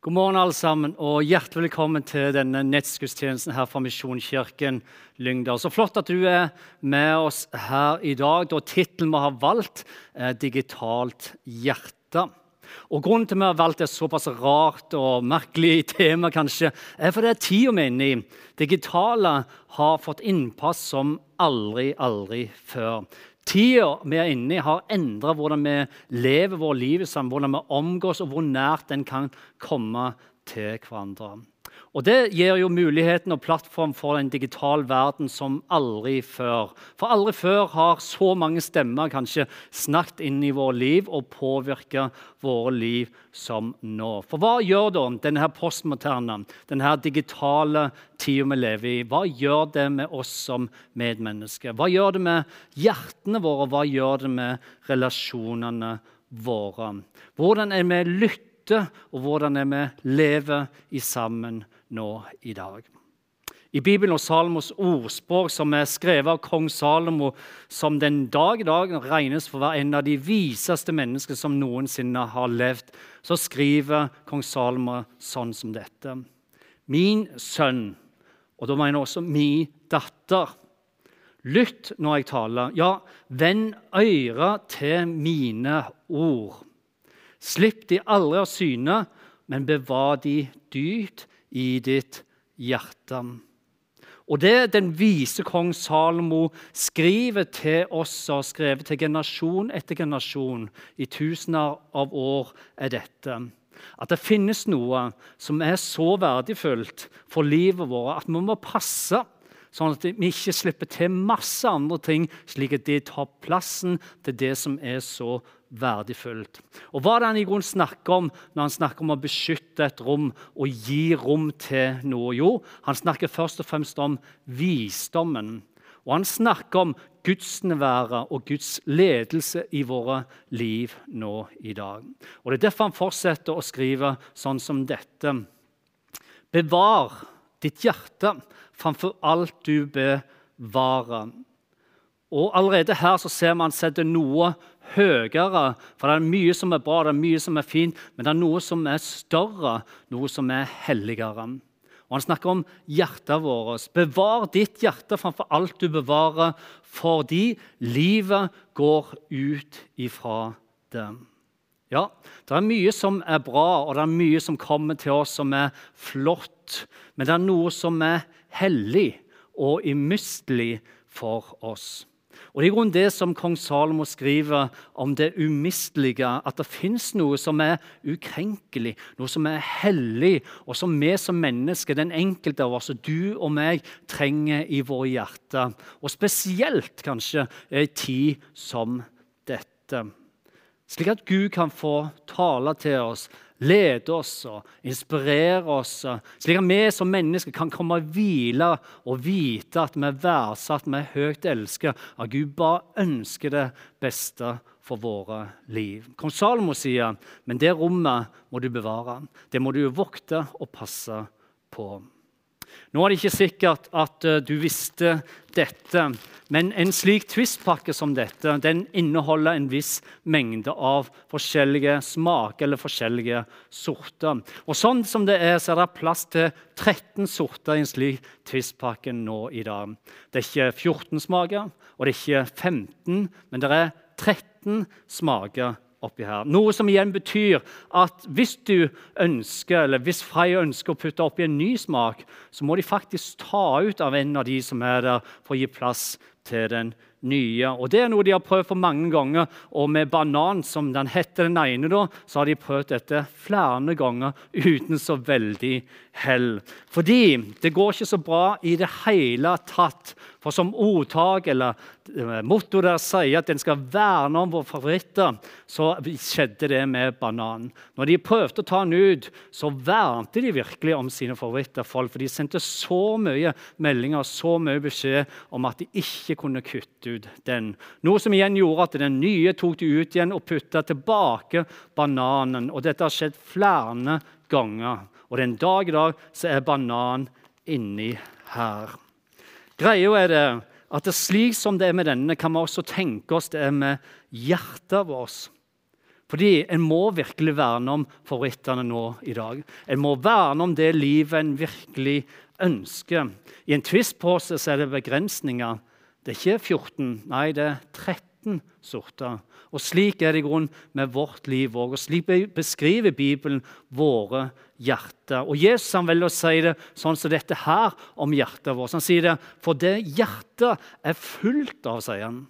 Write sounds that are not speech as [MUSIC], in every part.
God morgen, alle sammen, og hjertelig velkommen til denne nettskuddstjenesten her fra Misjonskirken Lyngdal. Så flott at du er med oss her i dag. Da Tittelen vi har valgt, er 'Digitalt hjerte'. Og Grunnen til at vi har valgt et såpass rart og merkelig [LAUGHS] tema, kanskje, er fordi tida vi er inne i, digitale, har fått innpass som aldri, aldri før. Tida vi er inne i, har endra hvordan vi lever vårt liv sammen, hvordan vi omgås, og hvor nært den kan komme til hverandre. Og Det gir jo muligheten og plattform for en digital verden som aldri før. For aldri før har så mange stemmer kanskje snakket inn i våre liv og påvirket våre liv som nå. For hva gjør da denne postmoderne, denne digitale tida vi lever i, hva gjør det med oss som medmennesker? Hva gjør det med hjertene våre, hva gjør det med relasjonene våre? Hvordan er vi lytte, og hvordan er vi lever i sammen nå i dag. I Bibelen og Salomos ordspråk, som er skrevet av kong Salomo, som den dag i dag regnes for å være en av de viseste mennesker som noensinne har levd, så skriver kong Salomo sånn som dette. Min sønn, og da mener jeg også min datter. Lytt når jeg taler. Ja, vend øyre til mine ord. Slipp de aldri av syne, men bevar de dypt i ditt hjerte. Og det den vise kong Salomo skriver til oss og skrevet til generasjon etter generasjon i tusener av år, er dette. At det finnes noe som er så verdifullt for livet vårt at vi må passe sånn at vi ikke slipper til masse andre ting, slik at de tar plassen til det som er så verdifullt. Og Hva er det han i grunnen snakker om når han snakker om å beskytte et rom og gi rom til noe? Jo, han snakker først og fremst om visdommen. Og han snakker om gudsnærværet og Guds ledelse i våre liv nå i dag. Og Det er derfor han fortsetter å skrive sånn som dette. Bevar ditt hjerte framfor alt du bevarer. Og Allerede her så ser man setter noe høyere. For det er mye som er bra, det er mye som er fint, men det er noe som er større, noe som er helligere. Og Han snakker om hjertet vårt. Bevar ditt hjerte framfor alt du bevarer, fordi livet går ut ifra det. Ja, det er mye som er bra, og det er mye som kommer til oss som er flott. Men det er noe som er hellig og umistelig for oss. Og Det er i grunnen det som kong Salomo skriver om det umistelige. At det fins noe som er ukrenkelig, noe som er hellig, og som vi som mennesker, den enkelte av oss, du og meg, trenger i våre hjerter. Og spesielt kanskje i en tid som dette. Slik at Gud kan få tale til oss lede oss og inspirere oss, slik at vi som mennesker kan komme og hvile og vite at vi er verdsatt, vi er høyt elsket, at Gud bare ønsker det beste for våre liv. Kong Salomo sier, men det rommet må du bevare. Det må du vokte og passe på. Nå er det ikke sikkert at uh, du visste dette, men en slik twistpakke som dette den inneholder en viss mengde av forskjellige smaker eller forskjellige sorter. Og Sånn som det er, så er det plass til 13 sorter i en slik twistpakke nå i dag. Det er ikke 14 smaker, og det er ikke 15, men det er 13 smaker oppi her. Noe som igjen betyr at hvis du ønsker, eller hvis Frey ønsker å putte oppi en ny smak, så må de faktisk ta ut av en av de som er der, for å gi plass til den nye. Og Det er noe de har prøvd for mange ganger. Og med banan, som den heter den ene, da, så har de prøvd dette flere ganger uten så veldig hell. Fordi det går ikke så bra i det hele tatt. For som ordtak eller motto der sier at en skal verne om våre favoritter, så skjedde det med bananen. Når de prøvde å ta den ut, så vernte de virkelig om sine favoritter. For de sendte så mye meldinger så mye beskjed om at de ikke kunne kutte ut den. Noe som igjen gjorde at den nye tok de ut igjen og putta tilbake bananen. Og dette har skjedd flere ganger. Og den dag i dag så er banan inni her. Greia er det at det slik som det er med denne, kan vi også tenke oss det er med hjertet vårt. Fordi en må virkelig verne om favorittene nå i dag. En må verne om det livet en virkelig ønsker. I en tvistpose er det begrensninger. Det er ikke 14, nei, det er 13 sorter. Og slik er det i grunn med vårt liv òg. Og slik beskriver Bibelen våre hjerter. Og Jesus han velger å si det sånn som dette her om hjertet vårt. Han sier det, for det hjertet er fullt av, sier han.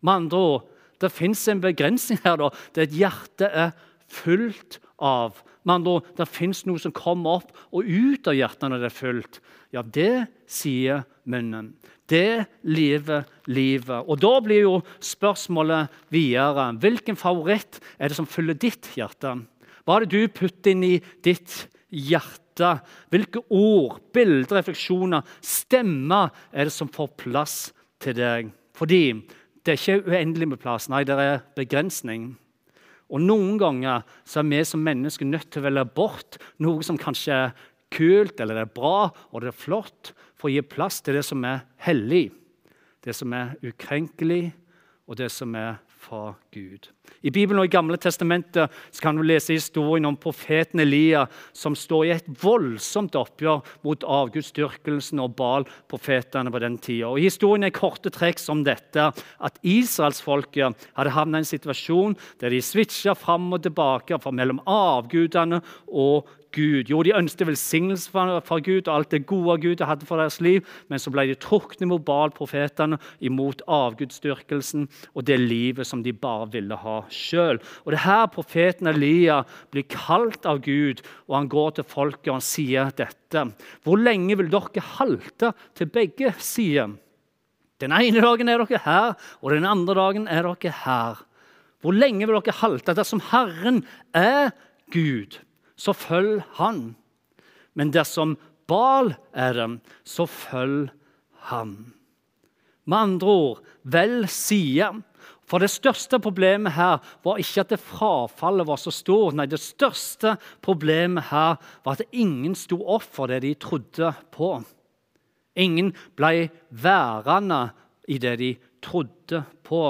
Med andre ord, det fins en begrensning her. da. Det er et hjerte er fullt av. Med andre ord, det fins noe som kommer opp og ut av hjertet når det er fullt. Ja, det sier munnen. Det lever livet. Og da blir jo spørsmålet videre hvilken favoritt er det som fyller ditt hjerte? Hva er det du putter inn i ditt hjerte? Hvilke ord, bilder, refleksjoner, stemmer er det som får plass til deg? Fordi det er ikke uendelig med plass. Nei, det er begrensning. Og Noen ganger så er vi som mennesker nødt til å velge bort noe som kanskje er kult eller det er bra og det er flott, for å gi plass til det som er hellig, det som er ukrenkelig, og det som er fra Gud. I Bibelen og i Gamle testamentet kan du lese historien om profeten Elia, som står i et voldsomt oppgjør mot avgudsdyrkelsen og Baal-profetene på den tida. Historien er korte trekk som dette, at israelsfolket hadde havnet i en situasjon der de switcha fram og tilbake mellom avgudene og Gud. Jo, de ønsket velsignelse fra Gud og alt det gode Gud hadde for deres liv, men så ble de trukne mot Baal-profetene, imot avgudsdyrkelsen og det livet som de bare ville ha sjøl. Og det her profeten Elia blir kalt av Gud, og han går til folket og han sier dette. Hvor lenge vil dere halte til begge sider? Den ene dagen er dere her, og den andre dagen er dere her. Hvor lenge vil dere halte dersom Herren er Gud? Så følg han. Men dersom Bal er den, så følg han. Med andre ord, vel side. For det største problemet her var ikke at det frafallet var så stort. Nei, det største problemet her var at ingen sto opp for det de trodde på. Ingen ble værende i det de trodde på.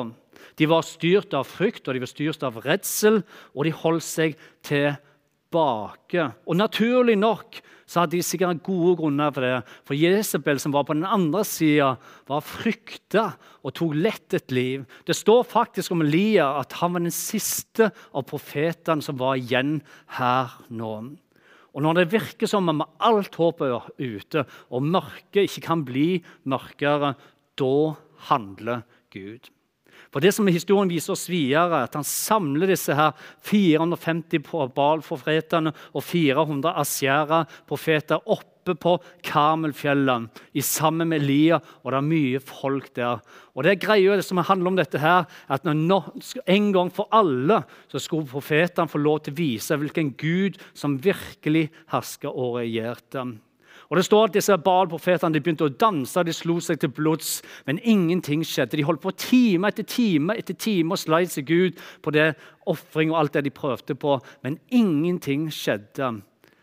De var styrt av frykt og de var styrt av redsel, og de holdt seg til bake. Og naturlig nok så hadde de sikkert gode grunner for det. For Jesabel, som var på den andre sida, var frykta og tok lett et liv. Det står faktisk om Elia at han var den siste av profetene som var igjen her nå. Og Når det virker som om alt håpet er ute, og mørket ikke kan bli mørkere, da handler Gud. For det som Historien viser oss videre, at han samler disse her 450 Baal-profetene og 400 Asjera-profeter oppe på Karmelfjellet i sammen med Elia, og det er mye folk der. Og det er greia som handler om dette her, at når, En gang for alle så skulle profetene få lov til å vise hvilken Gud som virkelig hersker og regjerte. Og det står at disse Baal-profetene begynte å danse, de slo seg til blods, men ingenting skjedde. De holdt på time etter time etter time og sleit seg ut på det ofring og alt det de prøvde på, men ingenting skjedde.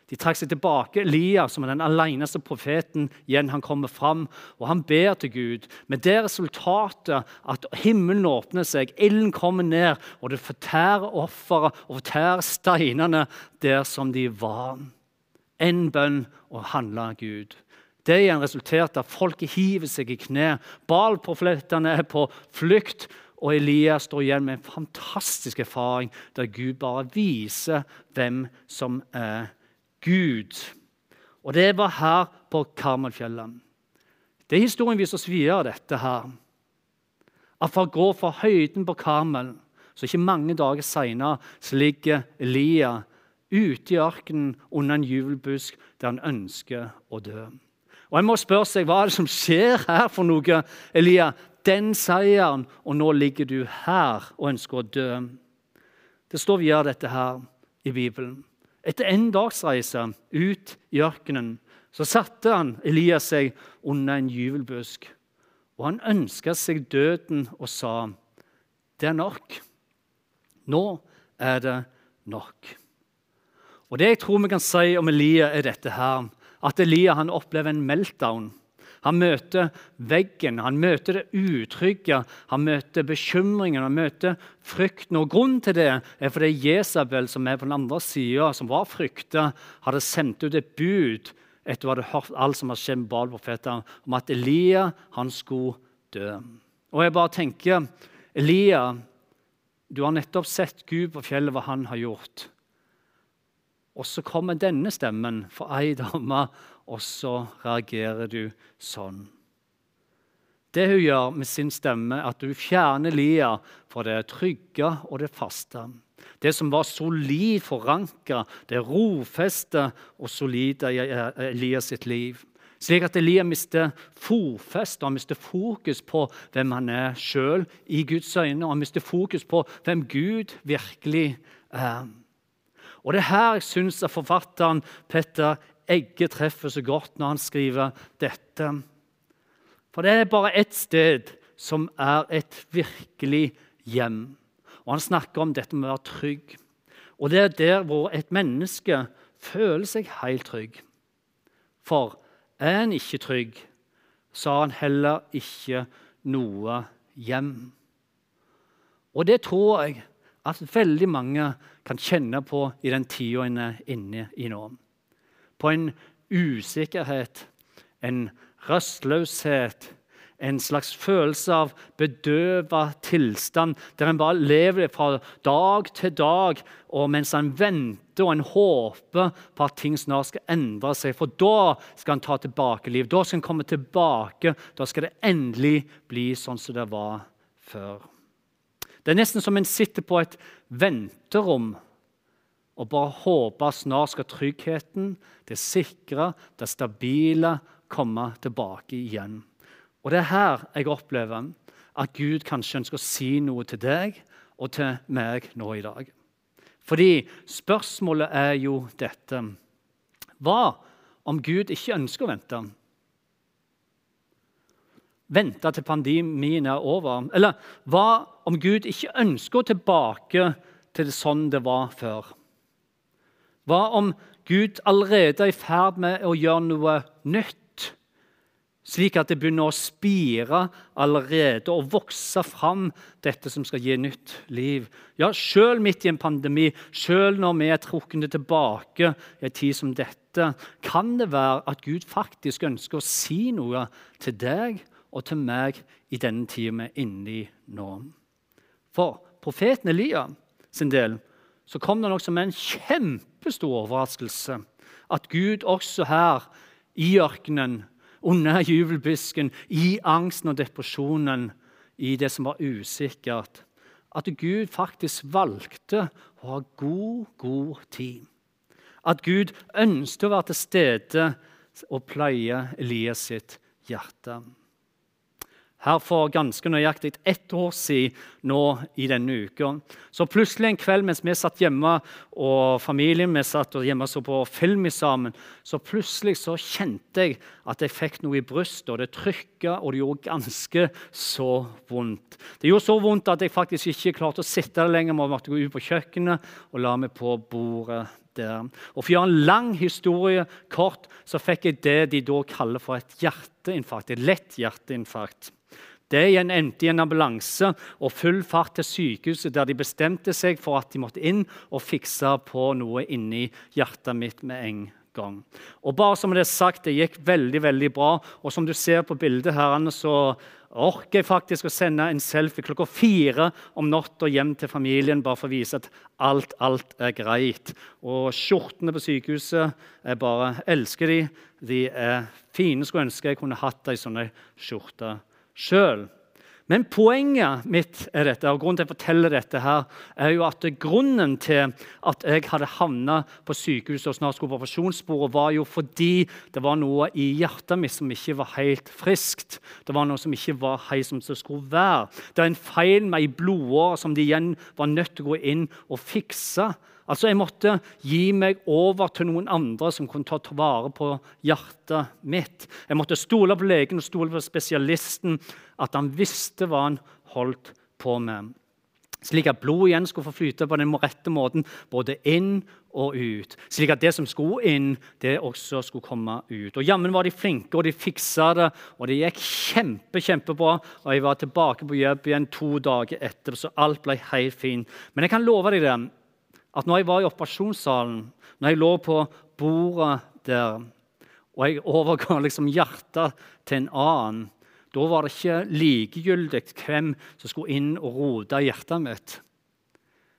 De trakk seg tilbake. Elia, som er den aleneste profeten, igjen han kommer fram, og han ber til Gud. Med det resultatet at himmelen åpner seg, ilden kommer ned, og det fortærer offeret og fortærer steinene der som de var én bønn og handle Gud. Det igjen resulterte at folket hiver seg i kne. Baal-profetene er på flukt, og Elias står igjen med en fantastisk erfaring der Gud bare viser hvem som er Gud. Og det var her på Karmelfjellet. Det er historien viser oss videre, dette her. At for å gå fra høyden på Karmel, så ikke mange dager seinere ligger Elia ute i ørkenen under en jubelbusk der han ønsker å dø. Og En må spørre seg hva er det som skjer her for noe. Elia, den seieren, og nå ligger du her og ønsker å dø. Det står vi gjør dette her i Bibelen. Etter en dagsreise ut i ørkenen så satte han Elias seg under en jubelbusk. Og han ønska seg døden og sa, 'Det er nok. Nå er det nok.' Og Det jeg tror vi kan si om Elia, er dette her, at Elia han opplever en meltdown. Han møter veggen, han møter det utrygge, han møter bekymringen, han møter frykten. Og Grunnen til det er fordi Jesabel, som er på den andre sida, som var frykta, hadde sendt ut et bud etter å ha hørt alt som har skjedd med Baal-profeten, om at Elia han skulle dø. Og jeg bare tenker Elia, du har nettopp sett Gud på fjellet, hva han har gjort. Og så kommer denne stemmen for ei dame, og så reagerer du sånn. Det hun gjør med sin stemme, er at hun fjerner Lia fra det trygge og det faste. Det som var solid forankra, det rofeste og solide i Elias sitt liv. Slik at Elia mister fotfeste og mister fokus på hvem han er sjøl i Guds øyne. Og han mister fokus på hvem Gud virkelig er. Og Det er her jeg syns forfatteren Petter Egge treffer så godt når han skriver dette. For det er bare ett sted som er et virkelig hjem. Og Han snakker om dette med å være trygg. Og det er der hvor et menneske føler seg helt trygg. For er en ikke trygg, så har han heller ikke noe hjem. Og det tror jeg at veldig mange kan kjenne på i den tida en er inne i nå. På en usikkerhet, en rastløshet, en slags følelse av bedøva tilstand, der en bare lever fra dag til dag og mens en venter og en håper på at ting snart skal endre seg. For da skal en ta tilbake liv. Da skal en komme tilbake. Da skal det endelig bli sånn som det var før. Det er nesten som en sitter på et venterom og bare håper snart skal tryggheten, det sikre, det stabile komme tilbake igjen. Og Det er her jeg opplever at Gud kanskje ønsker å si noe til deg og til meg nå i dag. Fordi spørsmålet er jo dette Hva om Gud ikke ønsker å vente? Vente til pandemien er over? Eller hva om Gud ikke ønsker å tilbake til det sånn det var før? Hva om Gud allerede er i ferd med å gjøre noe nytt? Slik at det begynner å spire allerede og vokse fram, dette som skal gi nytt liv. Ja, Selv midt i en pandemi, selv når vi er trukket tilbake i en tid som dette, kan det være at Gud faktisk ønsker å si noe til deg og til meg i denne tida vi er inne i nå. For profeten Elia sin del så kom det nok som en kjempestor overraskelse at Gud også her i ørkenen under jubelbisken, i angsten og depresjonen, i det som var usikkert. At Gud faktisk valgte å ha god, god tid. At Gud ønsket å være til stede og pleie Elias sitt hjerte her for ganske nøyaktig ett år siden nå i denne uka. Så plutselig en kveld mens vi satt hjemme og familien vi satt hjemme og så på film sammen, så plutselig så kjente jeg at jeg fikk noe i brystet, og det trykka, og det gjorde ganske så vondt. Det gjorde så vondt at jeg faktisk ikke klarte å sitte der lenger, men måtte gå ut på kjøkkenet og la meg på bordet der. Og For å gjøre en lang historie kort så fikk jeg det de da kaller for et hjerteinfarkt. Et lett hjerteinfarkt. Det igjen endte i en ambulanse og full fart til sykehuset, der de bestemte seg for at de måtte inn og fikse på noe inni hjertet mitt med en gang. Og bare som det er sagt, det gikk veldig veldig bra. Og som du ser på bildet her, så orker jeg faktisk å sende en selfie klokka fire om natta hjem til familien bare for å vise at alt, alt er greit. Og skjortene på sykehuset jeg bare elsker de. De er fine. Skulle ønske jeg kunne hatt ei sånn skjorte sjøl. Men poenget mitt er dette, og grunnen til jeg forteller dette her, er jo at grunnen til at jeg hadde havna på sykehuset og snart skulle på operasjonsbordet, var jo fordi det var noe i hjertet mitt som ikke var helt friskt. Det var noe som ikke var helt som det skulle være. Det er en feil med ei blodåre som de igjen var nødt til å gå inn og fikse. Altså, Jeg måtte gi meg over til noen andre som kunne ta vare på hjertet mitt. Jeg måtte stole på legen og stole på spesialisten, at han visste hva han holdt på med. Slik at blodet igjen skulle få flyte på den rette måten, både inn og ut. Slik at det som skulle inn, det også skulle komme ut. Og Jammen var de flinke, og de fiksa det, og det gikk kjempe, kjempebra. Og jeg var tilbake på jobb igjen to dager etter, så alt ble helt fint. Men jeg kan love deg det, at når jeg var i operasjonssalen, når jeg lå på bordet der, og jeg overga liksom hjertet til en annen da var det ikke likegyldig hvem som skulle inn og rote hjertet mitt.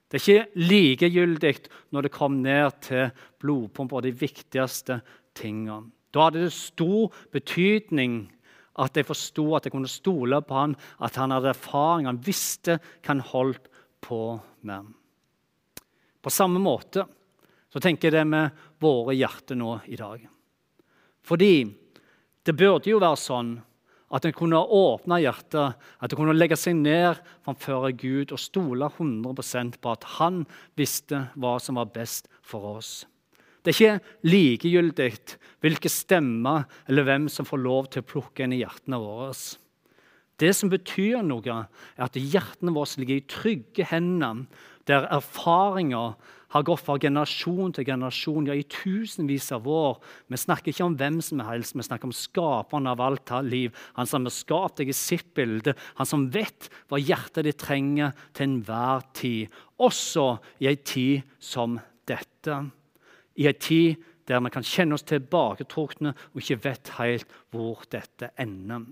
Det er ikke likegyldig når det kom ned til blodpumper og de viktigste tingene. Da hadde det stor betydning at jeg forsto at jeg kunne stole på han, at han hadde erfaring, han visste hva han holdt på med. På samme måte så tenker jeg det med våre hjerter nå i dag. Fordi det burde jo være sånn at en kunne åpne hjertet, at en kunne legge seg ned framfor Gud og stole 100% på at han visste hva som var best for oss. Det er ikke likegyldig hvilke stemmer eller hvem som får lov til å plukke inn i hjertene våre. Det som betyr noe, er at hjertene våre ligger i trygge hender, der erfaringer har gått fra generasjon til generasjon, ja, i tusenvis av år. Vi snakker ikke om hvem som helst, vi snakker om skaperen av alt av liv. Han som har skapt deg i sitt bilde, han som vet hva hjertet ditt trenger til enhver tid. Også i ei tid som dette. I ei tid der vi kan kjenne oss tilbaketrukne og ikke vet helt hvor dette ender.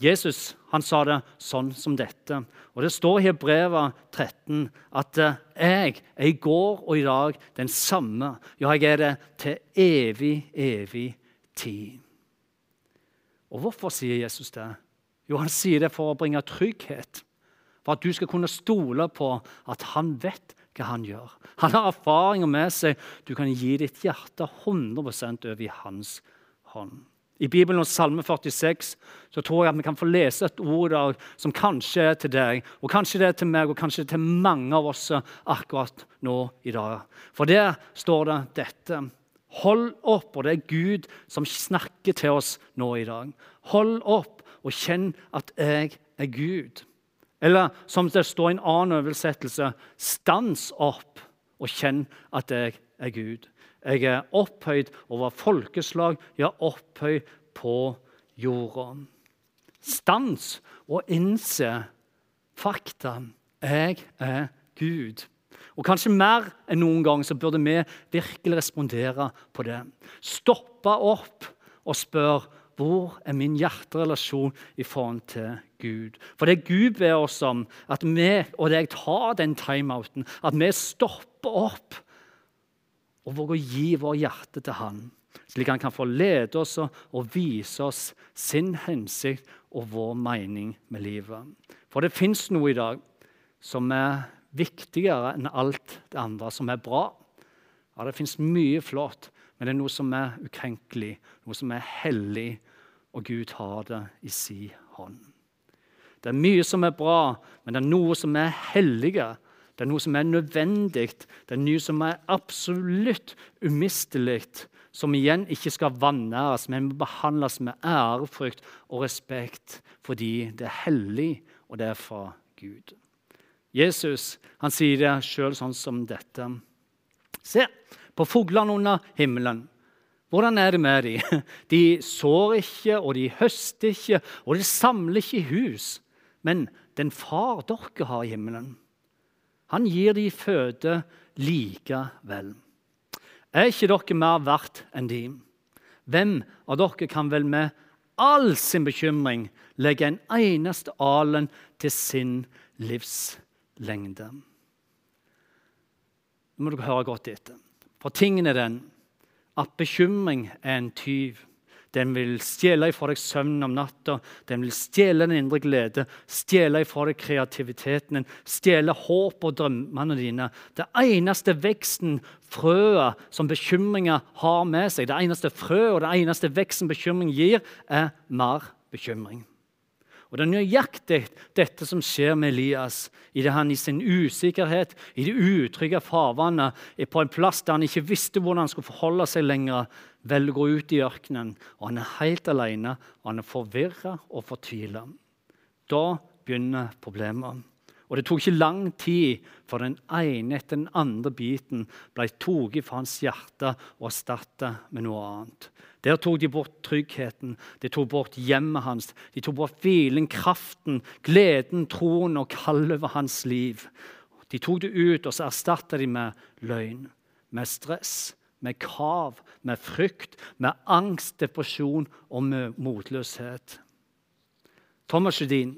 Jesus han sa det sånn som dette. Og Det står i Hebrevet 13 at eh, jeg er i går og i dag den samme. Ja, jeg er det til evig, evig tid. Og hvorfor sier Jesus det? Jo, han sier det for å bringe trygghet. For at du skal kunne stole på at han vet hva han gjør. Han har erfaringer med seg. Du kan gi ditt hjerte 100 over i hans hånd. I Bibelen og Salme 46 så tror jeg at vi kan få lese et ord der som kanskje er til deg, og kanskje det er til meg, og kanskje det er til mange av oss akkurat nå i dag. For der står det dette. Hold opp, og det er Gud som snakker til oss nå i dag. Hold opp og kjenn at jeg er Gud. Eller som det står i en annen oversettelse, stans opp og kjenn at jeg er Gud. Jeg er opphøyd over folkeslag, ja, opphøyd på jorda. Stans og innse fakta. Jeg er Gud. Og kanskje mer enn noen gang så burde vi virkelig respondere på det. Stoppe opp og spørre hvor er min hjerterelasjon i forhold til Gud? For det Gud ber oss om, at vi, og jeg tar den timeouten, at vi stopper opp og våger å gi vår hjerte til Han, slik Han kan få lede oss og vise oss sin hensikt og vår mening med livet. For det fins noe i dag som er viktigere enn alt det andre som er bra. Ja, Det fins mye flott, men det er noe som er ukrenkelig, noe som er hellig, og Gud har det i si hånd. Det er mye som er bra, men det er noe som er hellige, det er noe som er nødvendig, det er noe som er absolutt umistelig, som igjen ikke skal vanæres, men behandles med ærefrykt og respekt fordi det er hellig, og det er fra Gud. Jesus han sier det sjøl sånn som dette. Se på fuglene under himmelen. Hvordan er det med dem? [LAUGHS] De sår ikke, og de høster ikke, og de samler ikke i hus. Men den far dere har i himmelen, han gir de føde likevel. Er ikke dere mer verdt enn de? Hvem av dere kan vel med all sin bekymring legge en eneste alen til sin livslengde? Nå må dere høre godt etter. For tingen er den at bekymring er en tyv. Den vil stjele ifra deg søvnen om natta, den vil stjele den indre glede, stjele ifra deg kreativiteten din, stjele håp og drømmene dine. Det eneste veksten, frøet, som bekymringer har med seg, det eneste frøet og det eneste veksten bekymring gir, er mer bekymring. Og Det er nøyaktig dette som skjer med Elias idet han i sin usikkerhet, i det utrygge farvannet, er på en plass der han ikke visste hvordan han skulle forholde seg lenger, velger å gå ut i ørkenen. og Han er helt alene, og han er forvirra og fortvila. Da begynner problemet. Og det tok ikke lang tid før den ene etter den andre biten ble tatt fra hans hjerte og erstattet med noe annet. Der tok de bort tryggheten, de tok bort hjemmet hans, de tok bort hvilen, kraften, gleden, troen og kallet over hans liv. De tok det ut, og så erstatta de med løgn, med stress, med krav, med frykt, med angst, depresjon og med motløshet. Thomas Judin,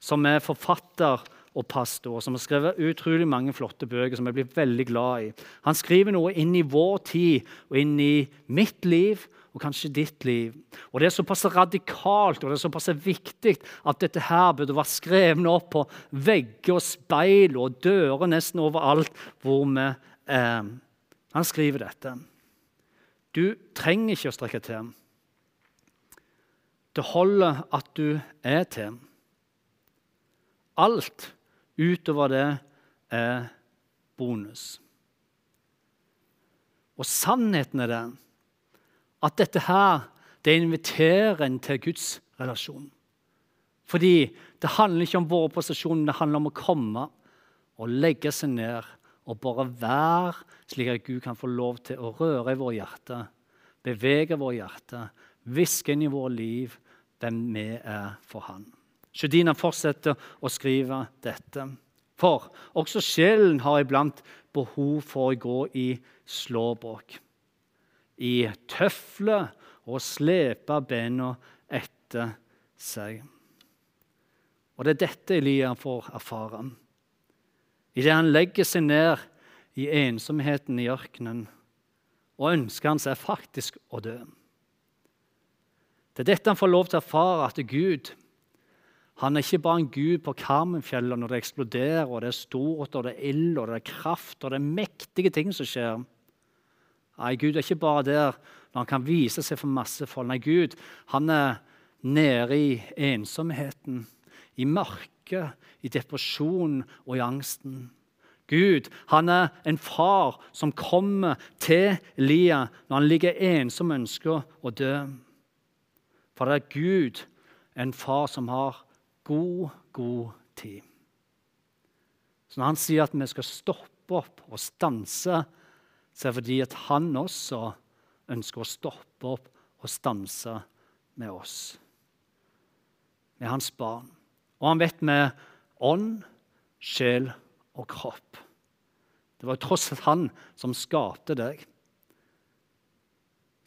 som er forfatter og pastor, som har skrevet utrolig mange flotte bøker som jeg blir veldig glad i. Han skriver noe inn i vår tid og inn i mitt liv og kanskje ditt liv. Og Det er såpass radikalt og det er såpass viktig at dette her burde vært skrevet opp på vegger og speil og dører nesten overalt hvor vi er. Han skriver dette. Du trenger ikke å strekke til. Det holder at du er til. Alt Utover det er bonus. Og sannheten er den at dette her det inviterer en til Guds relasjon. Fordi det handler ikke om våre prestasjoner, det handler om å komme og legge seg ned og bare være, slik at Gud kan få lov til å røre i vårt hjerte, bevege vårt hjerte, hviske inn i vårt liv hvem vi er for Han. Sjødina fortsetter å skrive dette. For også sjelen har iblant behov for å gå i slåbrok, i tøfler og slepe bena etter seg. Og det er dette Elia får erfare. Idet han legger seg ned i ensomheten i ørkenen, og ønsker han seg faktisk å dø. Det er dette han får lov til å erfare, at Gud han er ikke bare en gud på Karmenfjellet når det eksploderer, og det er stort, og det er ild, og det er kraft, og det er mektige ting som skjer. Nei, Gud er ikke bare der når han kan vise seg for masse folk. Nei, Gud han er nede i ensomheten, i mørket, i depresjonen og i angsten. Gud han er en far som kommer til Elia når han ligger ensom og ønsker å dø. For det er Gud, en far som har god, god tid. Så når han sier at vi skal stoppe opp og stanse, så er det fordi at han også ønsker å stoppe opp og stanse med oss. Med hans barn. Og han vet med ånd, sjel og kropp. Det var tross alt han som skapte deg.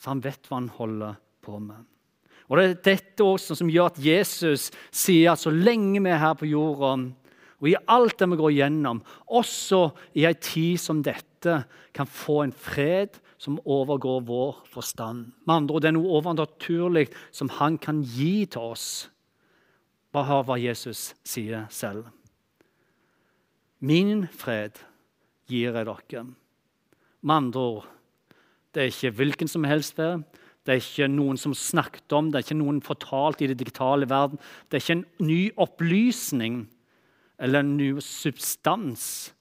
Så han vet hva han holder på med. Og Det er dette også som gjør at Jesus sier at så lenge vi er her på jorda, og i alt det vi går gjennom, også i ei tid som dette, kan få en fred som overgår vår forstand. Med andre ord, Det er noe overnaturlig som han kan gi til oss. Bare hør hva Jesus sier selv. Min fred gir jeg dere. Med andre ord, det er ikke hvilken som helst fred. Det er ikke noen som snakket om det, er ikke noen fortalt i det digitale verden. Det er ikke en ny opplysning eller en ny substans.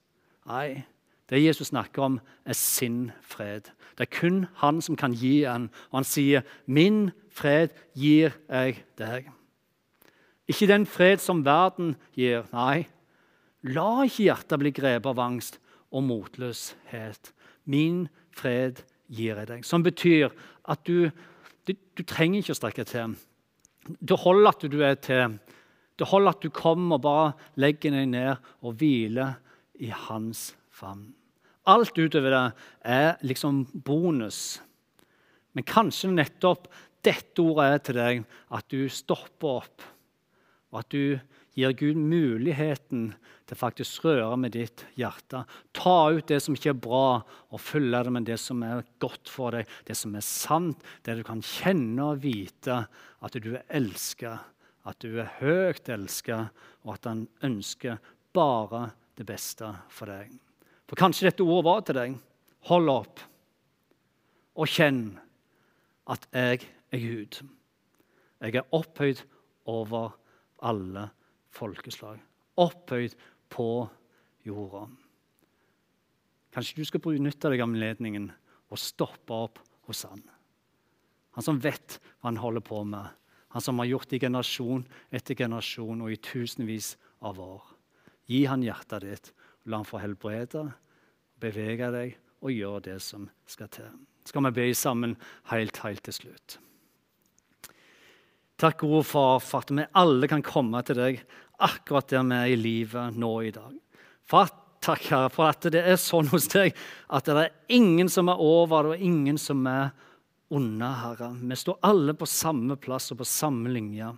Nei, det Jesus snakker om, er sin fred. Det er kun han som kan gi en. Og han sier, 'Min fred gir jeg deg'. Ikke den fred som verden gir. Nei, la ikke hjertet bli grepet av angst og motløshet. Min fred gir jeg deg. Som betyr at du, du, du trenger ikke å strekke til. Det holder at du er til. Det holder at du kommer og bare legger deg ned og hviler i hans favn. Alt utover det er liksom bonus. Men kanskje nettopp dette ordet er til deg, at du stopper opp, og at du gir Gud muligheten til faktisk røre med ditt hjerte. Ta ut det som ikke er bra, og fylle det med det som er godt for deg, det som er sant, det du kan kjenne og vite at du er elsket, at du er høyt elsket, og at han ønsker bare det beste for deg. For kanskje dette ordet var til deg. Hold opp og kjenn at jeg er Gud. Jeg er opphøyd over alle folkeslag. Opphøyd på jorda. Kanskje du skal benytte deg av anledningen og stoppe opp hos han. Han som vet hva han holder på med. Han som har gjort det i generasjon etter generasjon og i tusenvis av år. Gi han hjertet ditt. La han få helbrede, bevege deg og gjøre det som skal til. Skal vi be sammen helt, helt til slutt. Takk, gode far, for at vi alle kan komme til deg akkurat der vi er i livet nå i dag. For takk, Herre, for at det er sånn hos deg at det er ingen som er over det, og ingen som er under, Herre. Vi står alle på samme plass og på samme linje.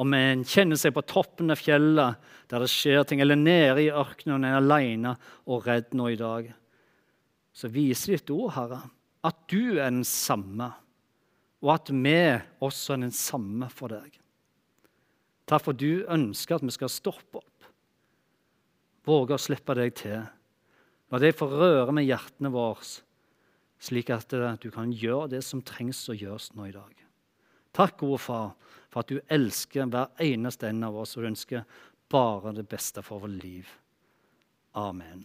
Om en kjenner seg på toppen av fjellet der det skjer ting, eller nede i ørkenen og er alene og redd nå i dag, så viser ditt ord, Herre, at du er den samme, og at vi også er den samme for deg. Takk for du ønsker at vi skal stoppe opp, våge å slippe deg til. La deg få røre med hjertene våre, slik at eh, du kan gjøre det som trengs å gjøres nå i dag. Takk, gode far, for at du elsker hver eneste en av oss, og du ønsker bare det beste for vårt liv. Amen.